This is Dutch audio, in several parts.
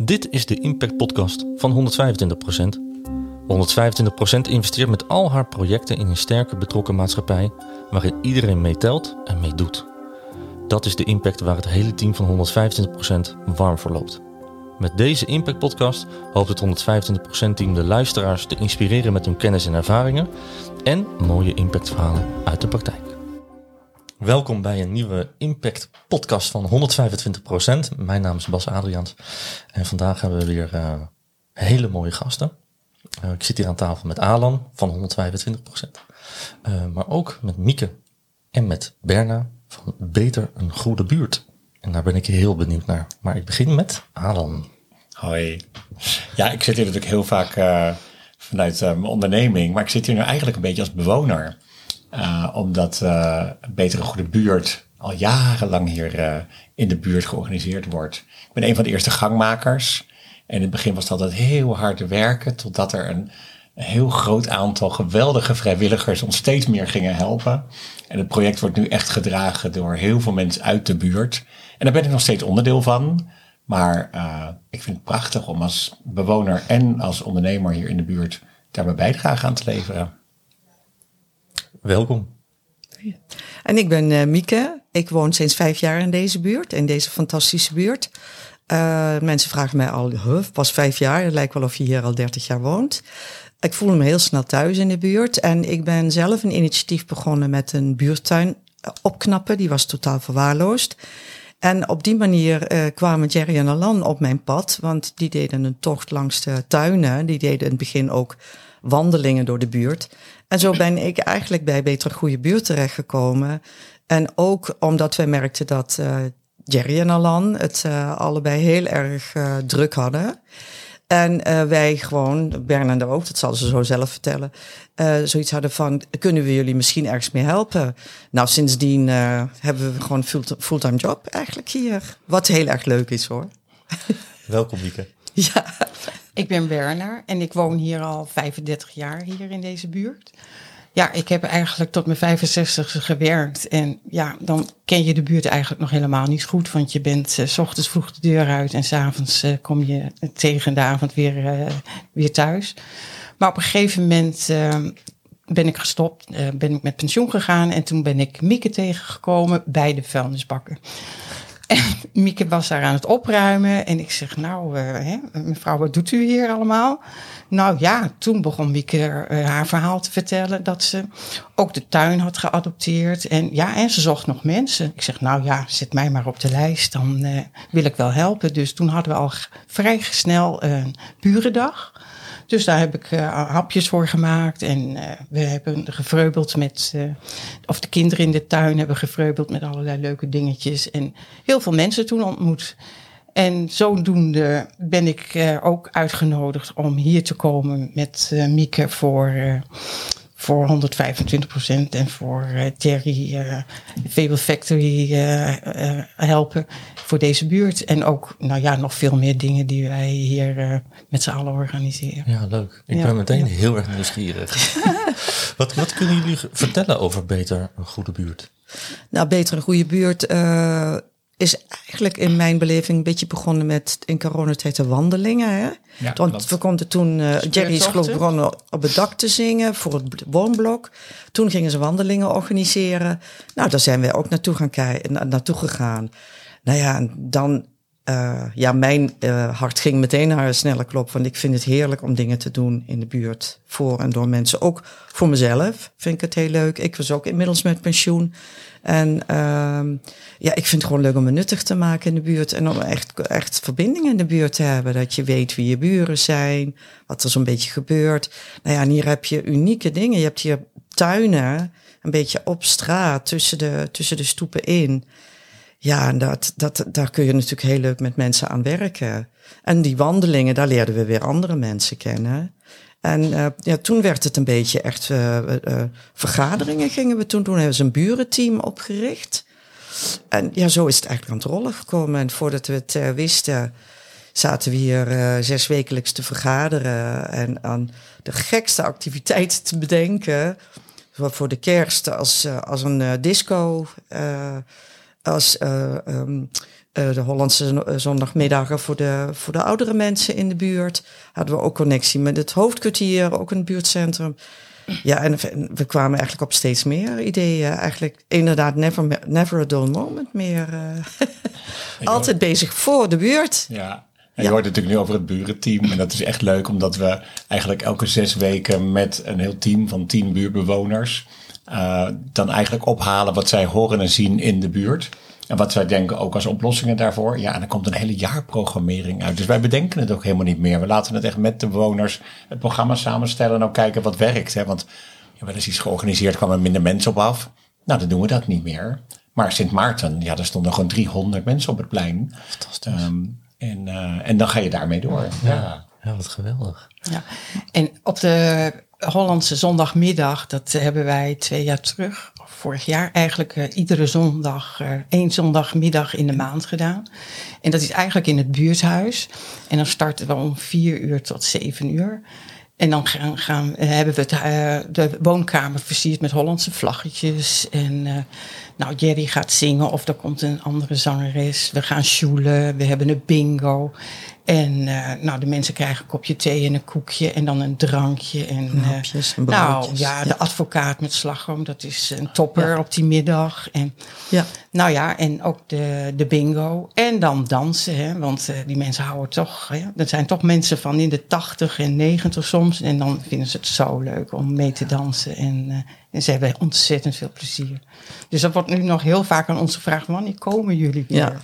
Dit is de Impact Podcast van 125%. 125% investeert met al haar projecten in een sterke betrokken maatschappij waarin iedereen meetelt en meedoet. Dat is de impact waar het hele team van 125% warm voor loopt. Met deze Impact Podcast hoopt het 125% team de luisteraars te inspireren met hun kennis en ervaringen en mooie impactverhalen uit de praktijk. Welkom bij een nieuwe Impact Podcast van 125%. Mijn naam is Bas Adriaans en vandaag hebben we weer uh, hele mooie gasten. Uh, ik zit hier aan tafel met Alan van 125%, uh, maar ook met Mieke en met Berna van Beter een Goede Buurt. En daar ben ik heel benieuwd naar. Maar ik begin met Alan. Hoi. Ja, ik zit hier natuurlijk heel vaak vanuit mijn onderneming, maar ik zit hier nu eigenlijk een beetje als bewoner. Uh, omdat Beter een Goede Buurt al jarenlang hier in de buurt georganiseerd wordt. Ik ben een van de eerste gangmakers. En in het begin was het altijd heel hard werken, totdat er een, een heel groot aantal geweldige vrijwilligers ons steeds meer gingen helpen. En het project wordt nu echt gedragen door heel veel mensen uit de buurt. En daar ben ik nog steeds onderdeel van. Maar uh, ik vind het prachtig om als bewoner en als ondernemer hier in de buurt daar mijn bijdrage aan te leveren. Welkom. En ik ben uh, Mieke. Ik woon sinds vijf jaar in deze buurt, in deze fantastische buurt. Uh, mensen vragen mij al, pas vijf jaar. Het lijkt wel of je hier al dertig jaar woont. Ik voel me heel snel thuis in de buurt. En ik ben zelf een initiatief begonnen met een buurtuin opknappen. Die was totaal verwaarloosd. En op die manier kwamen Jerry en Alan op mijn pad, want die deden een tocht langs de tuinen. Die deden in het begin ook wandelingen door de buurt. En zo ben ik eigenlijk bij Beter Goede Buurt terechtgekomen. En ook omdat wij merkten dat uh, Jerry en Alan het uh, allebei heel erg druk hadden. En wij gewoon, Bernard ook, dat zal ze zo zelf vertellen, zoiets hadden van, kunnen we jullie misschien ergens mee helpen? Nou, sindsdien hebben we gewoon fulltime job eigenlijk hier. Wat heel erg leuk is hoor. Welkom Wieke. Ja. Ik ben Werner en ik woon hier al 35 jaar hier in deze buurt. Ja, ik heb eigenlijk tot mijn 65 gewerkt. En ja, dan ken je de buurt eigenlijk nog helemaal niet goed. Want je bent uh, s ochtends vroeg de deur uit en s'avonds uh, kom je tegen de avond weer, uh, weer thuis. Maar op een gegeven moment ben ik gestopt, ben ik met pensioen gegaan. En toen ben ik Mieke tegengekomen bij de vuilnisbakken. En Mieke was daar aan het opruimen. En ik zeg, nou, hè, mevrouw, wat doet u hier allemaal? Nou ja, toen begon Wieke uh, haar verhaal te vertellen dat ze ook de tuin had geadopteerd. En ja, en ze zocht nog mensen. Ik zeg, nou ja, zet mij maar op de lijst, dan uh, wil ik wel helpen. Dus toen hadden we al vrij snel een burendag. Dus daar heb ik uh, hapjes voor gemaakt. En uh, we hebben gevreubeld met, uh, of de kinderen in de tuin hebben gevreubeld met allerlei leuke dingetjes. En heel veel mensen toen ontmoet. En zodoende ben ik ook uitgenodigd om hier te komen met Mieke voor, voor 125% en voor Terry Fable Factory helpen voor deze buurt. En ook nou ja, nog veel meer dingen die wij hier met z'n allen organiseren. Ja, leuk. Ik ja, ben meteen ja. heel erg nieuwsgierig. wat, wat kunnen jullie vertellen over Beter een Goede Buurt? Nou, Beter een Goede Buurt is eigenlijk in mijn beleving een beetje begonnen met in coronatijd de wandelingen. Hè? Ja, Want we konden toen, uh, Jerry is geloof begonnen op het dak te zingen voor het woonblok. Toen gingen ze wandelingen organiseren. Nou, daar zijn wij ook naartoe, gaan kijken, na, naartoe gegaan. Nou ja, dan, uh, ja, mijn uh, hart ging meteen naar een snelle klop. Want ik vind het heerlijk om dingen te doen in de buurt. Voor en door mensen. Ook voor mezelf vind ik het heel leuk. Ik was ook inmiddels met pensioen. En uh, ja, ik vind het gewoon leuk om me nuttig te maken in de buurt. En om echt, echt verbindingen in de buurt te hebben. Dat je weet wie je buren zijn, wat er zo'n beetje gebeurt. Nou ja, en hier heb je unieke dingen. Je hebt hier tuinen, een beetje op straat, tussen de, tussen de stoepen in. Ja, en dat, dat, daar kun je natuurlijk heel leuk met mensen aan werken. En die wandelingen, daar leerden we weer andere mensen kennen. En uh, ja, toen werd het een beetje echt uh, uh, vergaderingen gingen we toen doen. Hebben ze een burenteam opgericht. En ja, zo is het eigenlijk aan het rollen gekomen. En voordat we het wisten, zaten we hier zes wekelijks te vergaderen. En aan de gekste activiteiten te bedenken. Voor de kerst als, als een disco. Als um, de Hollandse zondagmiddagen voor de, voor de oudere mensen in de buurt. Hadden we ook connectie met het hoofdkwartier, ook een buurtcentrum. Ja, en we kwamen eigenlijk op steeds meer ideeën. Eigenlijk inderdaad never, never a dull moment meer. Altijd bezig voor de buurt. Ja, en je hoort natuurlijk nu over het burenteam. En dat is echt leuk, omdat we eigenlijk elke zes weken met een heel team van tien buurtbewoners. Uh, dan eigenlijk ophalen wat zij horen en zien in de buurt. En wat zij denken ook als oplossingen daarvoor. Ja, en dan komt een hele jaarprogrammering uit. Dus wij bedenken het ook helemaal niet meer. We laten het echt met de bewoners het programma samenstellen en ook kijken wat werkt. Hè? Want ja, wel eens iets georganiseerd, kwamen minder mensen op af. Nou, dan doen we dat niet meer. Maar Sint Maarten, ja, daar stonden gewoon 300 mensen op het plein. Fantastisch. Um, en, uh, en dan ga je daarmee door. Ja, ja wat geweldig. Ja. En op de Hollandse zondagmiddag, dat hebben wij twee jaar terug, vorig jaar eigenlijk uh, iedere zondag, uh, één zondagmiddag in de maand gedaan. En dat is eigenlijk in het buurthuis. En dan starten we om vier uur tot zeven uur. En dan gaan, gaan, hebben we de woonkamer versierd met Hollandse vlaggetjes. En nou, Jerry gaat zingen of er komt een andere zangeres. We gaan sjoelen, we hebben een bingo. En uh, nou, de mensen krijgen een kopje thee en een koekje en dan een drankje. En, Hapjes, en nou ja, de advocaat met slagroom, dat is een topper ja. op die middag. En, ja. Nou ja, en ook de, de bingo. En dan dansen, hè, want uh, die mensen houden toch... Hè, dat zijn toch mensen van in de tachtig en negentig soms. En dan vinden ze het zo leuk om mee te dansen. En, uh, en ze hebben ontzettend veel plezier. Dus dat wordt nu nog heel vaak aan ons gevraagd: wanneer komen jullie weer? Ja.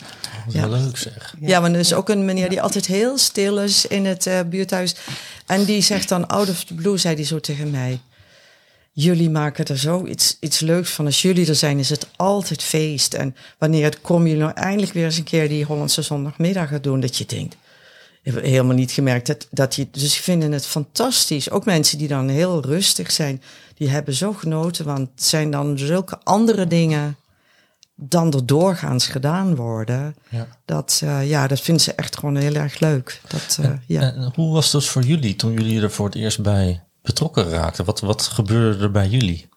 Ja. leuk zeg. Ja, maar er is ook een meneer die altijd heel stil is in het uh, buurthuis. En die zegt dan, out of the blue, zei hij zo tegen mij. Jullie maken er zo iets, iets leuks van. Als jullie er zijn, is het altijd feest. En wanneer kom je nou eindelijk weer eens een keer die Hollandse zondagmiddag gaat doen, dat je denkt, ik heb helemaal niet gemerkt dat, dat je, dus die vinden het fantastisch. Ook mensen die dan heel rustig zijn, die hebben zo genoten, want het zijn dan zulke andere dingen dan er doorgaans gedaan worden. Ja. Dat, uh, ja, dat vinden ze echt gewoon heel erg leuk. Dat, uh, en, ja. en hoe was dat voor jullie toen jullie er voor het eerst bij betrokken raakten? Wat, wat gebeurde er bij jullie?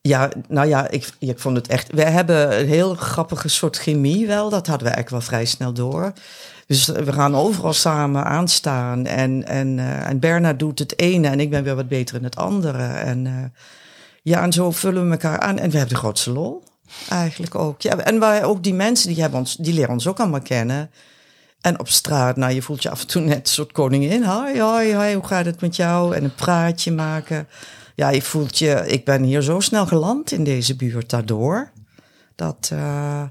Ja, nou ja, ik, ik vond het echt. We hebben een heel grappige soort chemie wel. Dat hadden we eigenlijk wel vrij snel door. Dus we gaan overal samen aanstaan. En, en, uh, en Bernard doet het ene en ik ben weer wat beter in het andere. En ja, en zo vullen we elkaar aan. En we hebben de grootste lol. Eigenlijk ook. Ja, en wij ook die mensen die hebben ons, die leren ons ook allemaal kennen. En op straat, nou, je voelt je af en toe net een soort koningin. Hoi, hoi, hoi, hoe gaat het met jou? En een praatje maken. Ja, je voelt je, ik ben hier zo snel geland in deze buurt daardoor. Dat, uh,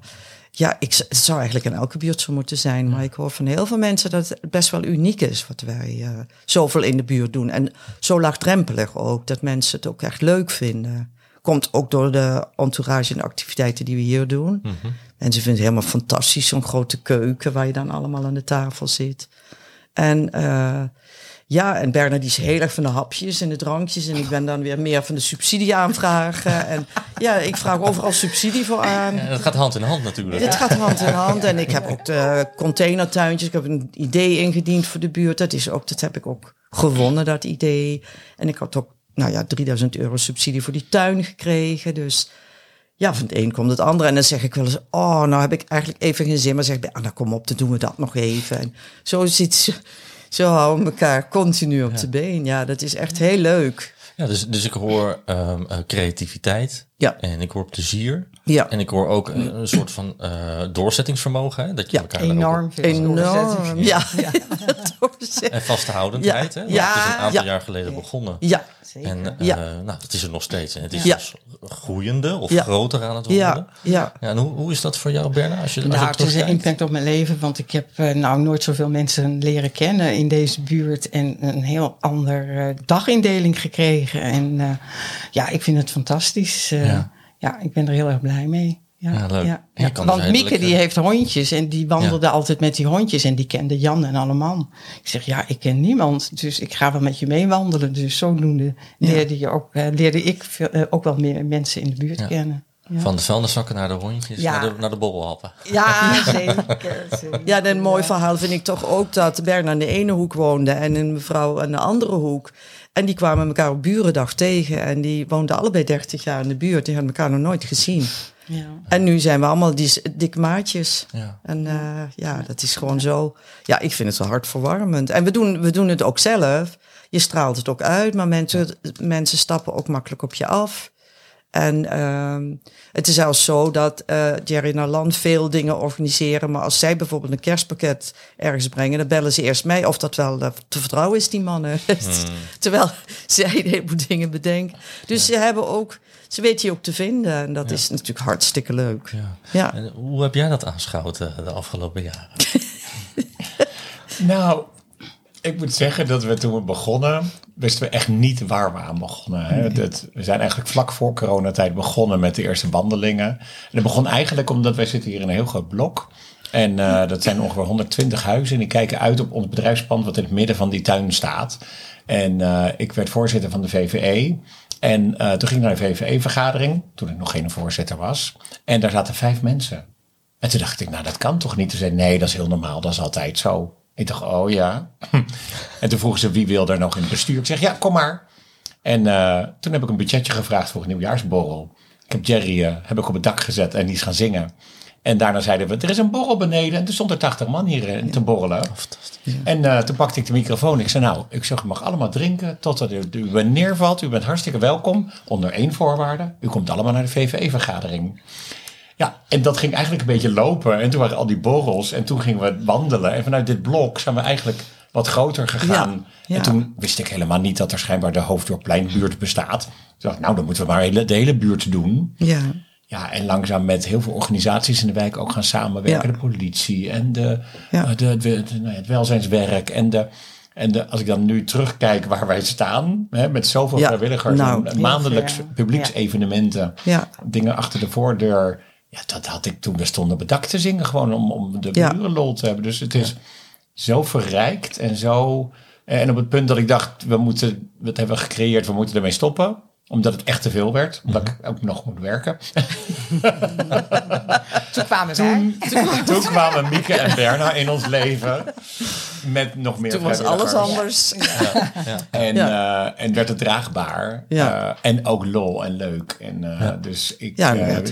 ja, ik, het zou eigenlijk in elke buurt zo moeten zijn. Maar ik hoor van heel veel mensen dat het best wel uniek is wat wij uh, zoveel in de buurt doen. En zo laagdrempelig ook, dat mensen het ook echt leuk vinden. Komt ook door de entourage en de activiteiten die we hier doen. Mm -hmm. Mensen vinden het helemaal fantastisch, zo'n grote keuken waar je dan allemaal aan de tafel zit. En uh, ja, en Bernard is heel erg van de hapjes en de drankjes. En ik ben dan weer meer van de subsidie aanvragen. En ja, ik vraag overal subsidie voor aan. Ja, dat gaat hand in hand natuurlijk. Dit gaat hand in hand. En ik heb ook de containertuintjes. Ik heb een idee ingediend voor de buurt. Dat, is ook, dat heb ik ook gewonnen, dat idee. En ik had ook nou ja, 3000 euro subsidie voor die tuin gekregen. Dus ja, van het een komt het andere. En dan zeg ik wel eens, oh, nou heb ik eigenlijk even geen zin. Maar zeg ik, ah, nou kom op, dan doen we dat nog even. En zo zit zo houden we elkaar continu op ja. de been. Ja, dat is echt heel leuk. Ja, dus, dus ik hoor um, uh, creativiteit. Ja. En ik hoor plezier. Ja. En ik hoor ook een, een soort van uh, doorzettingsvermogen. Hè? Dat je ja, elkaar enorm veel enorm. Ja. ja. en vasthoudendheid. Ja. Hè? Ja. Het is een aantal jaar geleden begonnen. Ja. En uh, ja. nou, dat is er nog steeds. En het is dus groeiende of groter aan het worden. Ja. Ja. Ja, en hoe, hoe is dat voor jou, Berna? Als je, nou, als het is een impact op mijn leven. Want ik heb uh, nou nooit zoveel mensen leren kennen in deze buurt. En een heel ander uh, dagindeling gekregen. En uh, ja, ik vind het fantastisch. ja. Ja, ik ben er heel erg blij mee. Ja, ja, leuk. Ja, ja. Want dus Mieke die heeft hondjes en die wandelde ja. altijd met die hondjes en die kende Jan en alle man. Ik zeg, ja, ik ken niemand, dus ik ga wel met je mee wandelen. Dus zodoende leerde, je ook, uh, leerde ik veel, uh, ook wel meer mensen in de buurt kennen. Van de vuilniszakken naar de hondjes, naar, de, naar de bobbelhappen. Ja, zeker, zeker. Ja, een mooi verhaal vind ik toch ook dat Bern aan de ene hoek woonde en een mevrouw aan de andere hoek. En die kwamen elkaar op burendag tegen en die woonden allebei 30 jaar in de buurt. Die hadden elkaar nog nooit gezien. Ja. En nu zijn we allemaal die dik maatjes. Ja. En uh, ja, dat is gewoon zo. Ja, ik vind het wel hartverwarmend. En we doen, we doen het ook zelf. Je straalt het ook uit, maar mensen, mensen stappen ook makkelijk op je af. En uh, het is zelfs zo dat uh, Jerry Naland veel dingen organiseren. Maar als zij bijvoorbeeld een kerstpakket ergens brengen, dan bellen ze eerst mij of dat wel uh, te vertrouwen is, die mannen. Hmm. Terwijl zij een heleboel dingen bedenken. Dus ze hebben ook, ze weten je ook te vinden. En dat is natuurlijk hartstikke leuk. Ja. ja. En hoe heb jij dat aanschouwd uh, de afgelopen jaren? nou, ik moet zeggen dat we toen we begonnen, wisten we echt niet waar we aan begonnen. Hè? Dat, we zijn eigenlijk vlak voor coronatijd begonnen met de eerste wandelingen. En dat begon eigenlijk omdat wij zitten hier in een heel groot blok. En uh, dat zijn ongeveer 120 huizen. En die kijken uit op ons bedrijfspand wat in het midden van die tuin staat. En uh, ik werd voorzitter van de VVE. En uh, toen ging ik naar de VVE-vergadering, toen ik nog geen voorzitter was. En daar zaten vijf mensen. En toen dacht ik, nou dat kan toch niet? Toen zei nee, dat is heel normaal, dat is altijd zo. Ik dacht, oh ja. en toen vroegen ze wie wil er nog in het bestuur. Ik zeg, ja, kom maar. En uh, toen heb ik een budgetje gevraagd voor een nieuwjaarsborrel. Ik heb Jerry uh, heb ik op het dak gezet en die is gaan zingen. En daarna zeiden we, er is een borrel beneden. En toen stond er 80 man hier uh, te borrelen. En toen pakte ik de microfoon. Ik zei, nou, ik zeg, u mag allemaal drinken totdat u, u neervalt. U bent hartstikke welkom. Onder één voorwaarde. U komt allemaal naar de VVE-vergadering. Ja, en dat ging eigenlijk een beetje lopen. En toen waren al die borrels. En toen gingen we wandelen. En vanuit dit blok zijn we eigenlijk wat groter gegaan. En toen wist ik helemaal niet dat er schijnbaar de Hoofddorppleinbuurt bestaat. Toen dacht ik, nou, dan moeten we maar hele, de hele buurt doen. Ja. Ja, en langzaam met heel veel organisaties in de wijk ook gaan samenwerken. De politie en de, ja. Eh, de, de, nou het welzijnswerk en de... En de, als ik dan nu terugkijk waar wij staan, hè, met zoveel vrijwilligers, nou, en maandelijks publieksevenementen, dingen achter de voordeur. Ja, dat had ik toen we stonden op het dak te zingen, gewoon om, om de buren lol te hebben. Dus het is zo verrijkt en zo. En op het punt dat ik dacht, we moeten, wat hebben we gecreëerd, we moeten ermee stoppen omdat het echt te veel werd. Omdat ik ook nog moet werken. toen kwamen wij. Toen, toen, kwamen Mieke en Berna in ons leven. Met nog meer Toen was alles anders. Ja. Ja. En, uh, en werd het draagbaar. Uh, en ook lol en leuk. En, uh, Dus ik,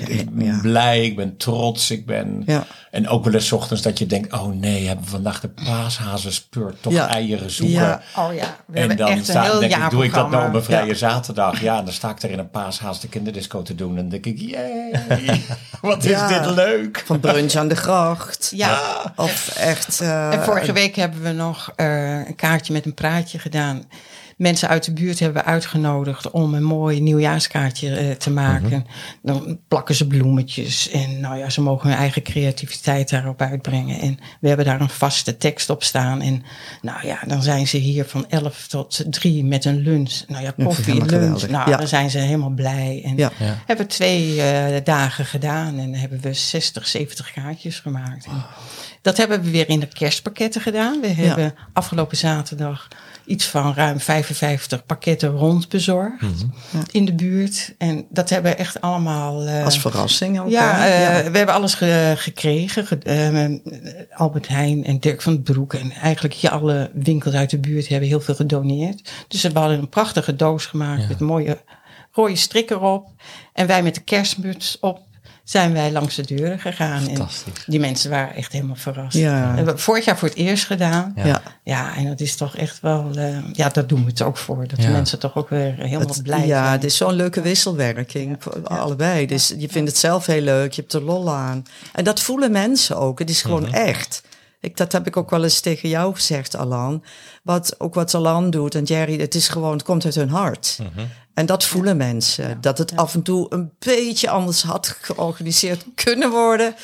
ik ben blij, ik ben trots. Ik ben... En ook wel eens ochtends dat je denkt... oh nee, hebben we vandaag de paashazenspeurt toch eieren zoeken. Oh ja, we en dan sta, denk ik, doe ik dat nou op een vrije zaterdag? Ja, dan sta ik er in een paashaas de kinderdisco te doen. En denk ik, jee, wat is dit leuk. Van brunch aan de gracht. Ja. Of echt... en vorige week hebben we nog uh, een kaartje met een praatje gedaan. Mensen uit de buurt hebben we uitgenodigd om een mooi nieuwjaarskaartje uh, te maken. Mhm. Dan plakken ze bloemetjes en nou ja, ze mogen hun eigen creativiteit daarop uitbrengen. En we hebben daar een vaste tekst op staan. En nou ja, dan zijn ze hier van 11 tot 3 met een lunch. Nou ja, koffie, lunch. Nou, dan zijn ze helemaal blij. En ja. hebben twee uh, dagen gedaan en hebben we 60, 70 kaartjes gemaakt. Dat hebben we weer in de kerstpakketten gedaan. We hebben afgelopen zaterdag iets van ruim 55 pakketten rondbezorgd mm in de buurt. En dat hebben we echt allemaal... Uh, Als verrassing ook. Ja, uh, ja, we hebben alles ge gekregen. Ge uh, Albert Heijn en Dirk van het Broek en eigenlijk alle winkels uit de buurt hebben heel veel gedoneerd. Dus we hadden een prachtige doos gemaakt met mooie rode strik erop. En wij met de kerstmuts op zijn wij langs de deuren gegaan. En die mensen waren echt helemaal verrast. Ja. We hebben vorig jaar voor het eerst gedaan. Ja, ja en dat is toch echt wel... Uh, ja, daar doen we het ook voor. Dat de mensen toch ook weer helemaal blij ja, zijn. Ja, het is zo'n leuke wisselwerking. Voor allebei. Dus je vindt het zelf heel leuk. Je hebt er lol aan. En dat voelen mensen ook. Het is gewoon mhm. echt. Ik, dat heb ik ook wel eens tegen jou gezegd, Alan. Wat, ook wat Alan doet en Jerry, het is gewoon, het komt uit hun hart. Mhm. En dat voelen mensen. Dat het af en toe een beetje anders had georganiseerd kunnen worden.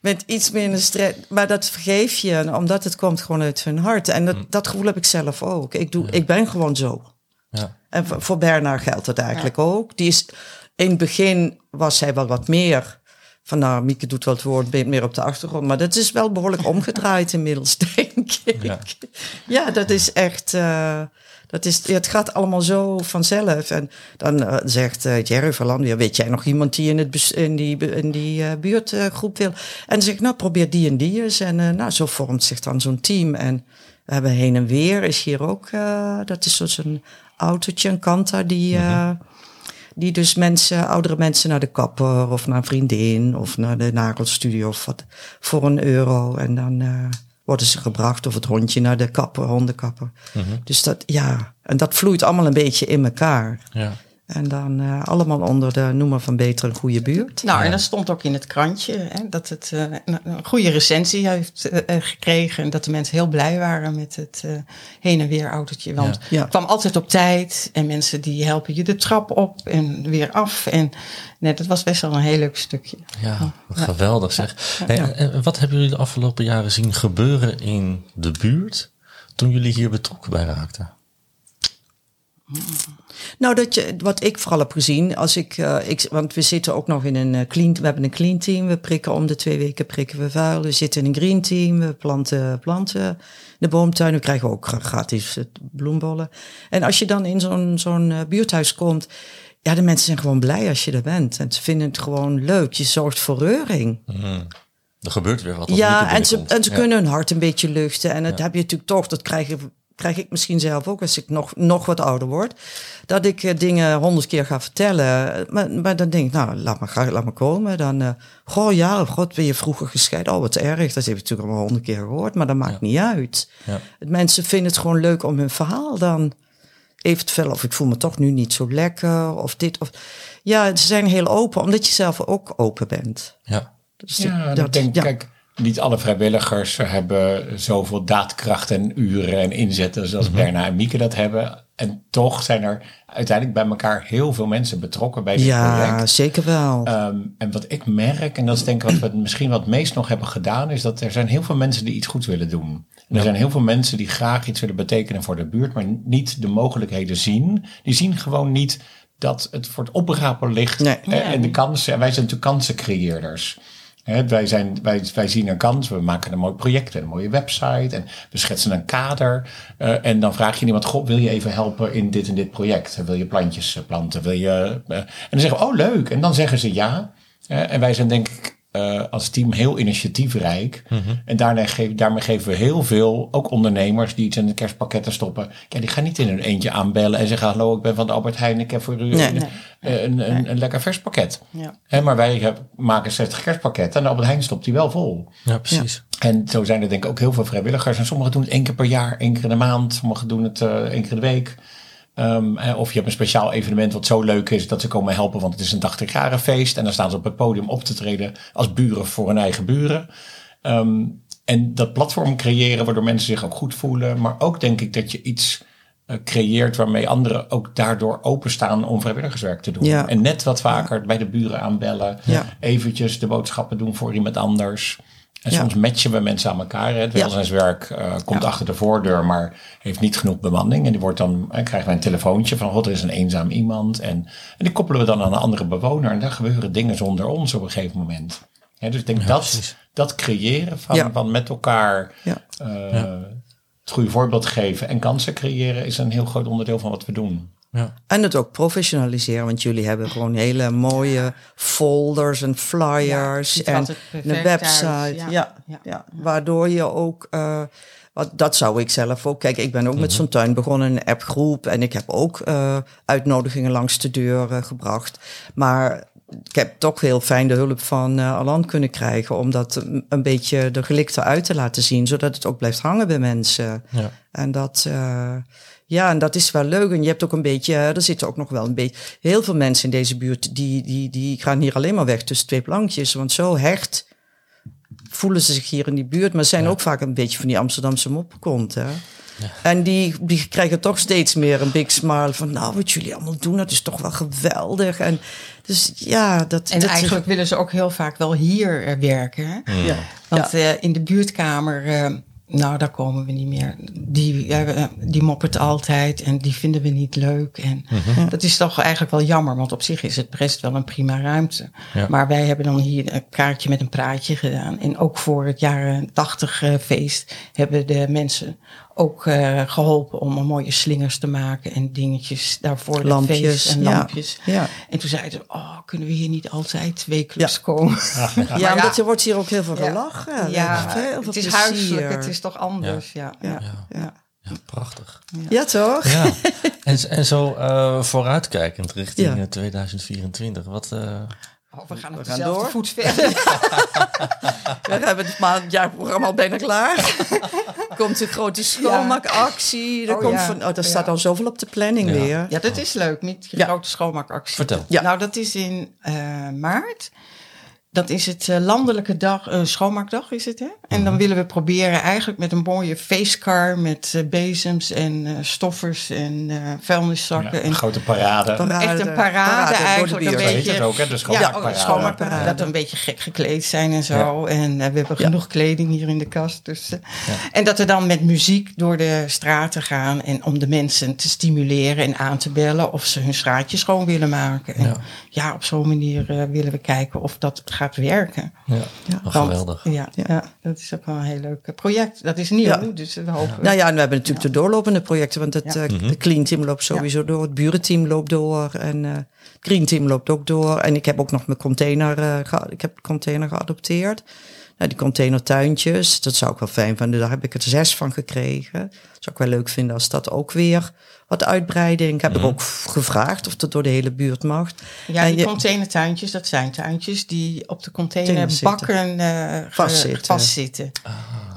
Met iets minder stress. Maar dat vergeef je, omdat het komt gewoon uit hun hart. En dat, mm. dat gevoel heb ik zelf ook. Ik, doe, ik ben gewoon zo. Ja. En voor, voor Bernard geldt dat eigenlijk ook. Die is, in het begin was hij wel wat meer van nou, Mieke doet wel het woord meer op de achtergrond. Maar dat is wel behoorlijk omgedraaid inmiddels, denk ik. Ja, ja dat is echt... Uh, dat is, het gaat allemaal zo vanzelf. En dan uh, zegt uh, Jerry Verland, ja, weet jij nog iemand die in, het, in die, in die uh, buurtgroep wil? En dan zeg ik, nou, probeer die en die eens. En nou, zo vormt zich dan zo'n team. En we hebben heen en weer, is hier ook, dat is zo'n autootje, een Kanta, die... Mm Die dus mensen, oudere mensen naar de kapper of naar een vriendin of naar de nagelstudio of wat voor een euro. En dan uh, worden ze gebracht of het hondje naar de kapper, hondenkapper. Mm -hmm. Dus dat, ja, en dat vloeit allemaal een beetje in elkaar. Ja. En dan uh, allemaal onder de noemer van beter een goede buurt. Nou, en dat stond ook in het krantje hè, dat het uh, een goede recensie heeft uh, gekregen. En dat de mensen heel blij waren met het heen en weer autootje. Want ja. het kwam altijd op tijd. En mensen die helpen je de trap op en weer af. En net, dat was best wel een heel leuk stukje. Ja, geweldig zeg. Hey, en wat hebben jullie de afgelopen jaren zien gebeuren in de buurt toen jullie hier betrokken bij raakten? Nou, dat je, wat ik vooral heb gezien, als ik, uh, ik, want we zitten ook nog in een uh, clean, we hebben een clean team, we prikken om de twee weken prikken we vuil, we zitten in een green team, we planten planten de boomtuin, we krijgen ook gratis bloembollen. En als je dan in zo'n zo'n uh, buurthuis komt, ja, de mensen zijn gewoon blij als je er bent en ze vinden het gewoon leuk. Je zorgt voor reuring. Mm. Er gebeurt weer wat. Ja, en ze, en ze ja. kunnen hun hart een beetje luchten. En dat ja. heb je natuurlijk toch, dat krijgen krijg ik misschien zelf ook als ik nog, nog wat ouder word. Dat ik uh, dingen honderd keer ga vertellen. Maar, maar dan denk ik, nou, laat maar, laat maar komen. Dan, uh, goh, ja, god, ben je vroeger gescheiden? Oh, wat erg. Dat heb ik natuurlijk al honderd keer gehoord, maar dat maakt ja. niet uit. Ja. Mensen vinden het gewoon leuk om hun verhaal dan even te vertellen. Of ik voel me toch nu niet zo lekker, of dit. Of, ja, ze zijn heel open, omdat je zelf ook open bent. Ja. Dus ja, dat, ik denk, ja. kijk niet alle vrijwilligers hebben zoveel daadkracht en uren en inzetten zoals mm -hmm. Berna en Mieke dat hebben. En toch zijn er uiteindelijk bij elkaar heel veel mensen betrokken bij dit ja, project. Ja, zeker wel. Um, en wat ik merk, en dat is denk ik wat we misschien wat meest nog hebben gedaan, is dat er zijn heel veel mensen die iets goeds willen doen. En er zijn heel veel mensen die graag iets willen betekenen voor de buurt, maar niet de mogelijkheden zien. Die zien gewoon niet dat het voor het oprapen ligt nee. en de kansen. En wij zijn natuurlijk kansencreëerders. Wij, zijn, wij, wij zien een kans, we maken een mooi project, een mooie website en we schetsen een kader. Uh, en dan vraag je iemand, goh, wil je even helpen in dit en dit project? Wil je plantjes planten? Wil je, uh, en dan zeggen we, oh leuk. En dan zeggen ze ja. En wij zijn denk ik uh, als team heel initiatiefrijk. Mm -hmm. En daarmee, geef, daarmee geven we heel veel, ook ondernemers die iets in de kerstpakketten stoppen. Ja, die gaan niet in hun eentje aanbellen en zeggen: Hallo, ik ben van de Albert Heijn, ik heb voor u nee, een, nee. een, een, nee. een, lekker vers pakket. Ja. He, maar wij heb, maken 60 kerstpakketten en de Albert Heijn stopt die wel vol. Ja, precies. Ja. En zo zijn er denk ik ook heel veel vrijwilligers. En sommigen doen het één keer per jaar, één keer in de maand. Sommigen doen het uh, één keer in de week. Um, of je hebt een speciaal evenement wat zo leuk is dat ze komen helpen, want het is een 80 feest. En dan staan ze op het podium op te treden als buren voor hun eigen buren. Um, en dat platform creëren waardoor mensen zich ook goed voelen. Maar ook denk ik dat je iets uh, creëert waarmee anderen ook daardoor openstaan om vrijwilligerswerk te doen. Ja. En net wat vaker bij de buren aanbellen. Ja. Eventjes de boodschappen doen voor iemand anders. En soms matchen we mensen aan elkaar. Hè. Het welzijnswerk uh, komt achter de voordeur, maar heeft niet genoeg bemanning. En die wordt dan, uh, krijgen wij een telefoontje van, god, er is een eenzaam iemand. En, en die koppelen we dan aan een andere bewoner. En daar gebeuren dingen zonder ons op een gegeven moment. Hè, dus ik denk dat, dat creëren van, van met elkaar uh, het goede voorbeeld geven en kansen creëren is een heel groot onderdeel van wat we doen. Ja. En het ook professionaliseren, want jullie hebben gewoon hele mooie folders en flyers ja, en een website. Ja. Ja, ja. Waardoor je ook, uh, wat, dat zou ik zelf ook. Kijk, ik ben ook mm -hmm. met zo'n tuin begonnen, een appgroep. En ik heb ook uh, uitnodigingen langs de deur uh, gebracht. Maar ik heb toch heel fijn de hulp van uh, Alan kunnen krijgen om dat een beetje de gelikte uit te laten zien, zodat het ook blijft hangen bij mensen. Ja. En dat, uh, ja, en dat is wel leuk. En je hebt ook een beetje, er zitten ook nog wel een beetje, heel veel mensen in deze buurt, die, die, die gaan hier alleen maar weg tussen twee plankjes. Want zo hecht voelen ze zich hier in die buurt. Maar zijn ja. ook vaak een beetje van die Amsterdamse moppenkont, hè. Ja. En die, die krijgen toch steeds meer een big smile van, nou, wat jullie allemaal doen, dat is toch wel geweldig. En dus ja, dat. En dat eigenlijk is, willen ze ook heel vaak wel hier uh, werken. Hè? Ja. Want uh, in de buurtkamer. Uh, nou, daar komen we niet meer. Die, uh, die moppert altijd en die vinden we niet leuk. En Mhm. mm -hmm. dat is toch eigenlijk wel jammer, want op zich is het best wel een prima ruimte. Ja. Maar wij hebben dan hier een kaartje met een praatje gedaan. En ook voor het jaren tachtig uh, feest hebben de mensen ook uh, geholpen om een mooie slingers te maken en dingetjes daarvoor. Lampjes feest en lampjes. Ja, ja. En toen zeiden ze, oh, kunnen we hier niet altijd wekelijks ja. komen? Ja, ja, ja omdat er wordt hier ook heel veel gelachen. Ja, veel het is huiselijk, het is toch anders. Ja, ja, ja. prachtig. Ja, toch? Ja. En, en zo uh, vooruitkijkend richting ja. 2024. Wat, uh, Oh, we gaan, we gaan door. voet verder. we hebben het maandjaarprogramma al bijna klaar. komt een grote schoonmaakactie. Er, oh, komt van, oh, er staat al zoveel op de planning weer. Ja, dat is leuk. Niet grote schoonmaakactie. Vertel. Nou, dat is in uh, maart. Dat is het uh, landelijke dag, uh, schoonmaakdag is het, hè? En dan mhm. willen we proberen eigenlijk met een mooie feestcar met uh, bezems en stoffers en vuilniszakken. Ja, een en grote parade. parade. Echt een parade, parade eigenlijk. Een beetje, het ook, hè? De schoonmaakparade. Ja, schoonmaakparade. Dat we een beetje gek gekleed zijn en zo. En we hebben genoeg kleding hier in de kast. Dus, En dat we dan met muziek door de straten gaan en om de mensen te stimuleren en aan te bellen of ze hun straatje schoon willen maken. En ja, op zo'n manier willen we kijken of dat gaat werken. Ja, ja. geweldig. Ja, ja, dat is ook wel een heel leuk project. Dat is nieuw, dus we hopen... Nou ja, en we hebben natuurlijk de doorlopende projecten, want het uh, Clean Team loopt sowieso door, het Burenteam loopt door en uh, het Green Team loopt ook door. En ik heb ook nog mijn container, uh, ik heb container geadopteerd. Nou, die containertuintjes, dat zou ik wel fijn vinden. Daar heb ik er zes van gekregen. Dat zou ik wel leuk vinden als dat ook weer wat uitbreiding. Heb ik mhm. ook gevraagd of dat door de hele buurt mag. Ja, die containertuintjes, dat zijn tuintjes die op de containerbakken uh, vastzitten. vastzitten. Ah.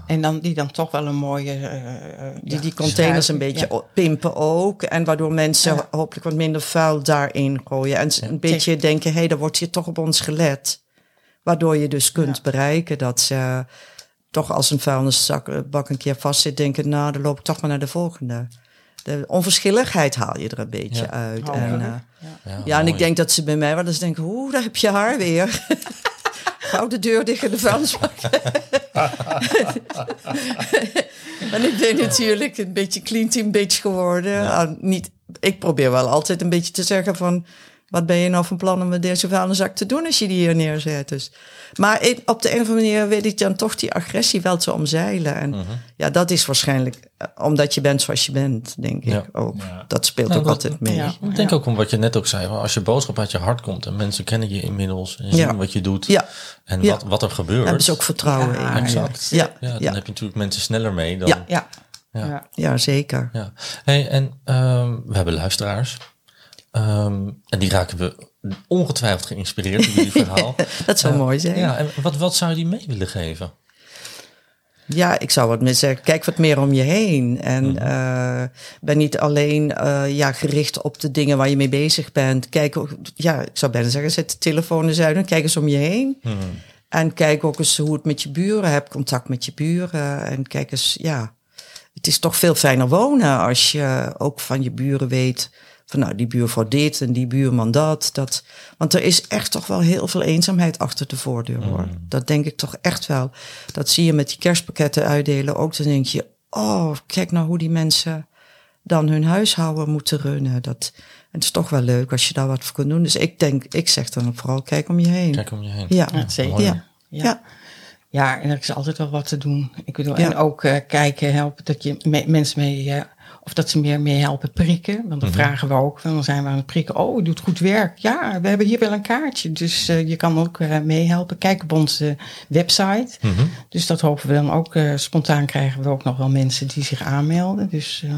En dan, die dan toch wel een mooie... Uh, die die containers een beetje pimpen ook. En waardoor mensen hopelijk wat minder vuil daarin gooien. En een beetje denken, hé, hey, daar wordt hier toch op ons gelet. Waardoor je dus kunt bereiken dat ze toch als een vuilnisbak een keer vast zit, denken, nou, dan loop ik toch maar naar de volgende. De onverschilligheid haal je er een beetje uit. Oh, en, uh, ja, ja en ik denk dat ze bij mij wel eens denken, oeh, daar heb je haar weer. Gauw de deur dicht in de vuilnisbak. en ik ben natuurlijk een beetje clean team bitch geworden. Ah, niet, ik probeer wel altijd een beetje te zeggen van wat ben je nou van plan om met deze vuilniszak te doen als je die hier neerzet? Dus. Maar op de een of andere manier weet ik dan toch die agressie wel te omzeilen. En mhm. ja, dat is waarschijnlijk eh, omdat je bent zoals je bent, denk ik ook. Dat speelt ook altijd mee. Ja. Ik denk ook om wat je net ook zei. Als je boodschap uit je hart komt en mensen kennen je inmiddels en zien wat je doet ja. en wat, wat er gebeurt. Hebben ze ook vertrouwen in. Exact. Ja. Ja, dan heb je natuurlijk mensen sneller mee dan... Ja, ja. Ja. ja, zeker. Ja. Hey, en um, we hebben luisteraars. Um, en die raken we ongetwijfeld geïnspireerd door jullie verhaal. dat zou uh, mooi zijn. Ja, en wat, wat zou je die mee willen geven? Ja, ik zou wat meer zeggen, kijk wat meer om je heen. En mm. uh, ben niet alleen uh, ja, gericht op de dingen waar je mee bezig bent. Kijk, ja, ik zou bijna zeggen, zet de telefoon eens uit en kijk eens om je heen. Mm. En kijk ook eens hoe het met je buren, heb contact met je buren. En kijk eens, ja, het is toch veel fijner wonen als je ook van je buren weet van nou, die buurvrouw dit en die buurman dat, dat. Want er is echt toch wel heel veel eenzaamheid achter de voordeur hoor. Mm. Dat denk ik toch echt wel. Dat zie je met die kerstpakketten uitdelen ook. Dan denk je, oh, kijk nou hoe die mensen dan hun huishouden moeten runnen. Dat, het is toch wel leuk als je daar wat voor kunt doen. Dus ik denk, ik zeg dan vooral, kijk om je heen. Kijk om je heen. Ja, zeker. Ja. ja. ja. en er is altijd wel wat te doen. Ik bedoel, en ook uh, kijken, helpen dat je mensen mee uh, of dat ze meer mee helpen prikken. Want dan mhm. vragen we ook, dan zijn we aan het prikken. Oh, je doet goed werk. Ja, we hebben hier wel een kaartje. Dus uh, je kan ook uh, meehelpen. Kijk op onze website. Mm -hmm. Dus dat hopen we dan ook. Uh, spontaan krijgen we ook nog wel mensen die zich aanmelden. Dus, ja.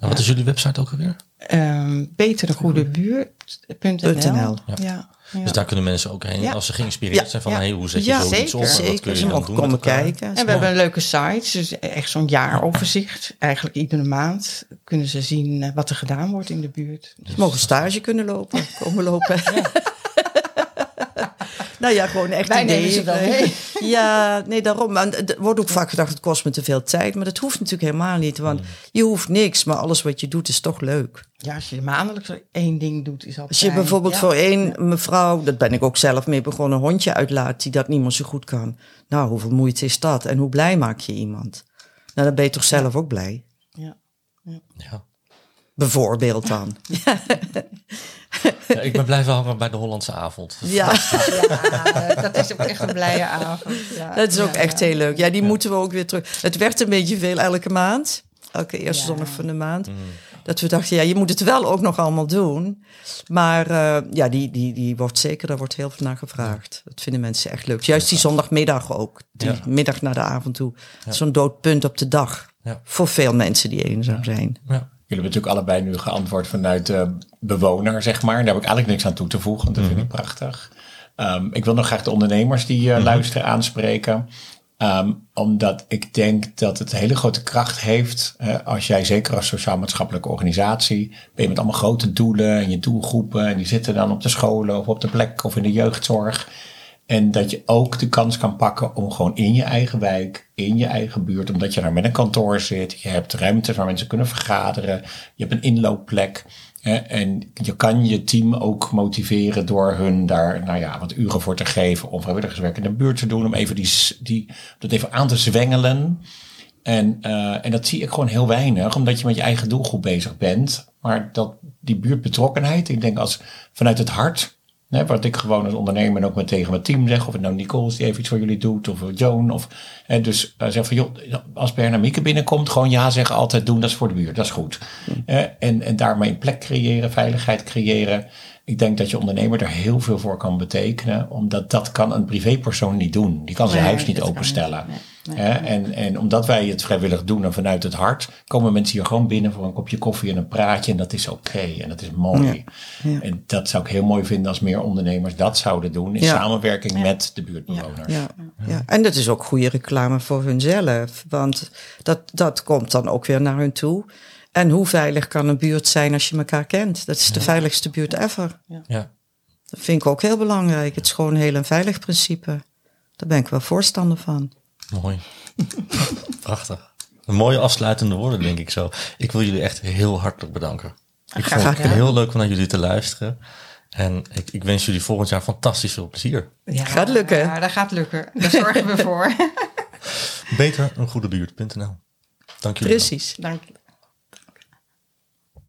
En wat is jullie website ook alweer? Um, beteregoedebuurt.nl. Ja. Dus daar kunnen mensen ook heen als ze geïnspireerd zijn van hey, hoe zet je ja, zoiets op? Zeker. Wat kun je ze dan doen komen kijken. En we hebben een leuke site, dus echt zo'n jaaroverzicht. Eigenlijk iedere maand kunnen ze zien eh, wat er gedaan wordt in de buurt. Dus ze mogen stage kunnen lopen, komen lopen. nou ja, gewoon echt Wij nemen ze dan mee. Ja, nee, daarom. er wordt ook vaak gedacht, het kost me te veel tijd. Maar dat hoeft natuurlijk helemaal niet. Want mm. je hoeft niks, maar alles wat je doet is toch leuk. Ja, als je maandelijks één ding doet, is altijd Als je bijvoorbeeld voor één mevrouw, dat ben ik ook zelf mee begonnen, een hondje uitlaat die dat niet meer zo goed kan. Nou, hoeveel moeite is dat? En hoe blij maak je iemand? Nou, dan ben je toch zelf ook blij? Ja. ja. ja. Bijvoorbeeld dan. Ja, ik ben blijven hangen bij de Hollandse avond. Ja. ja, dat is ook echt een blije avond. Ja. Dat is ook echt heel leuk. Ja, die moeten we ook weer terug. Het werd een beetje veel elke maand. Elke eerste zondag van de maand. Mm. Dat we dachten, ja, je moet het wel ook nog allemaal doen. Maar uh, ja, die, die, die wordt zeker, daar wordt heel veel naar gevraagd. Dat vinden mensen echt leuk. Juist die zondagmiddag ook. Die middag naar de avond toe. Zo'n doodpunt op de dag. Ja. Voor veel mensen die eenzaam zijn. Ja. Jullie hebben natuurlijk allebei nu geantwoord vanuit de bewoner, zeg maar. Daar heb ik eigenlijk niks aan toe te voegen, want dat vind ik mhm. prachtig. Um, ik wil nog graag de ondernemers die uh, luisteren aanspreken. Um, omdat ik denk dat het hele grote kracht heeft. Uh, als jij, zeker als sociaal-maatschappelijke organisatie, ben je met allemaal grote doelen en je doelgroepen. En die zitten dan op de scholen of op de plek of in de jeugdzorg. En dat je ook de kans kan pakken om gewoon in je eigen wijk, in je eigen buurt, omdat je daar met een kantoor zit, je hebt ruimtes waar mensen kunnen vergaderen, je hebt een inloopplek. Hè, en je kan je team ook motiveren door hun daar nou ja, wat uren voor te geven om vrijwilligerswerk in de buurt te doen, om even die, die, dat even aan te zwengelen. En, uh, en dat zie ik gewoon heel weinig, omdat je met je eigen doelgroep bezig bent. Maar dat die buurtbetrokkenheid, ik denk als vanuit het hart, Hè, wat ik gewoon als ondernemer en ook met tegen mijn team zeg. Of het nou Nicole is die even iets voor jullie doet. Of Joan. Of, hè, dus uh, zeg van joh, als Berna Mieke binnenkomt. Gewoon ja zeggen, altijd doen. Dat is voor de buurt. Dat is goed. en, en daarmee een plek creëren, veiligheid creëren. Ik denk dat je ondernemer er heel veel voor kan betekenen. Omdat dat kan een privépersoon niet doen. Die kan zijn huis niet openstellen. En, en omdat wij het vrijwillig doen en vanuit het hart, komen mensen hier gewoon binnen voor een kopje koffie en een praatje. En dat is oké en dat is mooi. Ja. En dat zou ik heel mooi vinden als meer ondernemers dat zouden doen in samenwerking met de buurtbewoners. Ja. Ja. En dat is ook goede reclame voor hunzelf. Want dat, dat komt dan ook weer naar hun toe. En hoe veilig kan een buurt zijn als je elkaar kent? Dat is de veiligste buurt ever. Ja. Dat vind ik ook heel belangrijk. Het is gewoon een heel een veilig principe. Daar ben ik wel voorstander van. Mooi. Prachtig. Een mooie afsluitende woorden, denk ik zo. Ik wil jullie echt heel hartelijk bedanken. Ik vond het heel leuk om naar jullie te luisteren. En ik, ik, wens jullie volgend jaar fantastisch veel plezier. Ja, gaat lukken. Ja, dat gaat lukken. Daar zorgen we voor. Beter een goede buurt.nl. Dank jullie. Precies. Dank je.